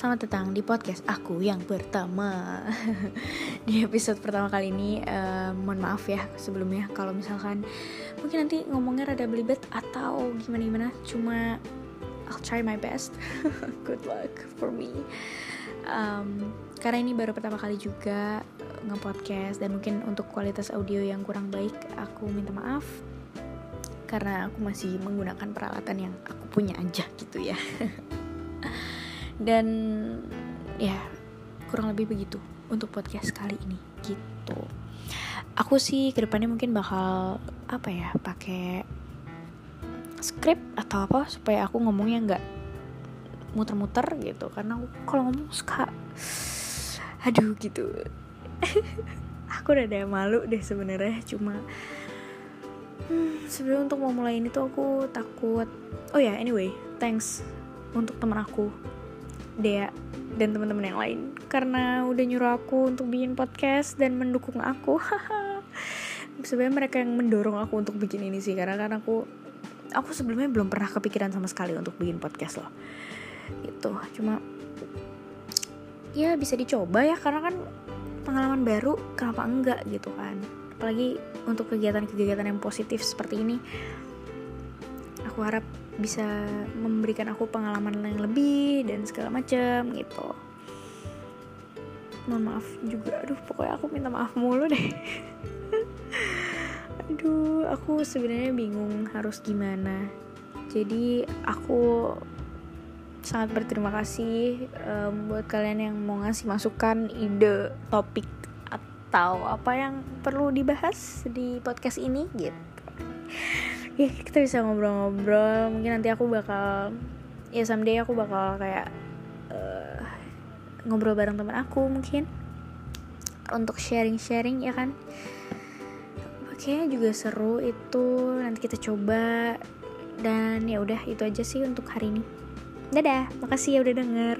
selamat datang di podcast aku yang pertama Di episode pertama kali ini, uh, mohon maaf ya sebelumnya Kalau misalkan mungkin nanti ngomongnya rada belibet atau gimana-gimana. Cuma I'll try my best. Good luck for me. Um, Karena ini baru pertama kali juga nge-podcast Dan mungkin untuk kualitas audio yang kurang baik Aku minta maaf. Karena aku masih menggunakan peralatan yang aku punya aja gitu ya dan ya kurang lebih begitu untuk podcast kali ini gitu. Aku sih ke depannya mungkin bakal apa ya pakai script atau apa supaya aku ngomongnya nggak muter-muter gitu. Karena aku kalau ngomong suka aduh gitu. Aku udah ada malu deh sebenarnya cuma hmm, sebenarnya untuk mau mulai ini tuh aku takut. Oh ya yeah, anyway thanks untuk teman aku Dea dan teman-teman yang lain. Karena udah nyuruh aku untuk bikin podcast dan mendukung aku. Sebenarnya mereka yang mendorong aku untuk bikin ini sih karena kan aku aku sebelumnya belum pernah kepikiran sama sekali untuk bikin podcast loh. Gitu. Cuma ya bisa dicoba ya karena kan pengalaman baru kenapa enggak gitu kan? Apalagi untuk kegiatan-kegiatan yang positif seperti ini aku harap bisa memberikan aku pengalaman yang lebih dan segala macam gitu. Mohon maaf juga. Aduh pokoknya aku minta maaf mulu deh. Aduh aku sebenarnya bingung harus gimana. Jadi aku sangat berterima kasih um, buat kalian yang mau ngasih masukan ide topik atau apa yang perlu dibahas di podcast ini gitu ya kita bisa ngobrol-ngobrol. Mungkin nanti aku bakal ya someday aku bakal kayak uh, ngobrol bareng teman aku mungkin. Untuk sharing-sharing ya kan? Oke juga seru itu. Nanti kita coba. Dan ya udah itu aja sih untuk hari ini. Dadah. Makasih ya udah denger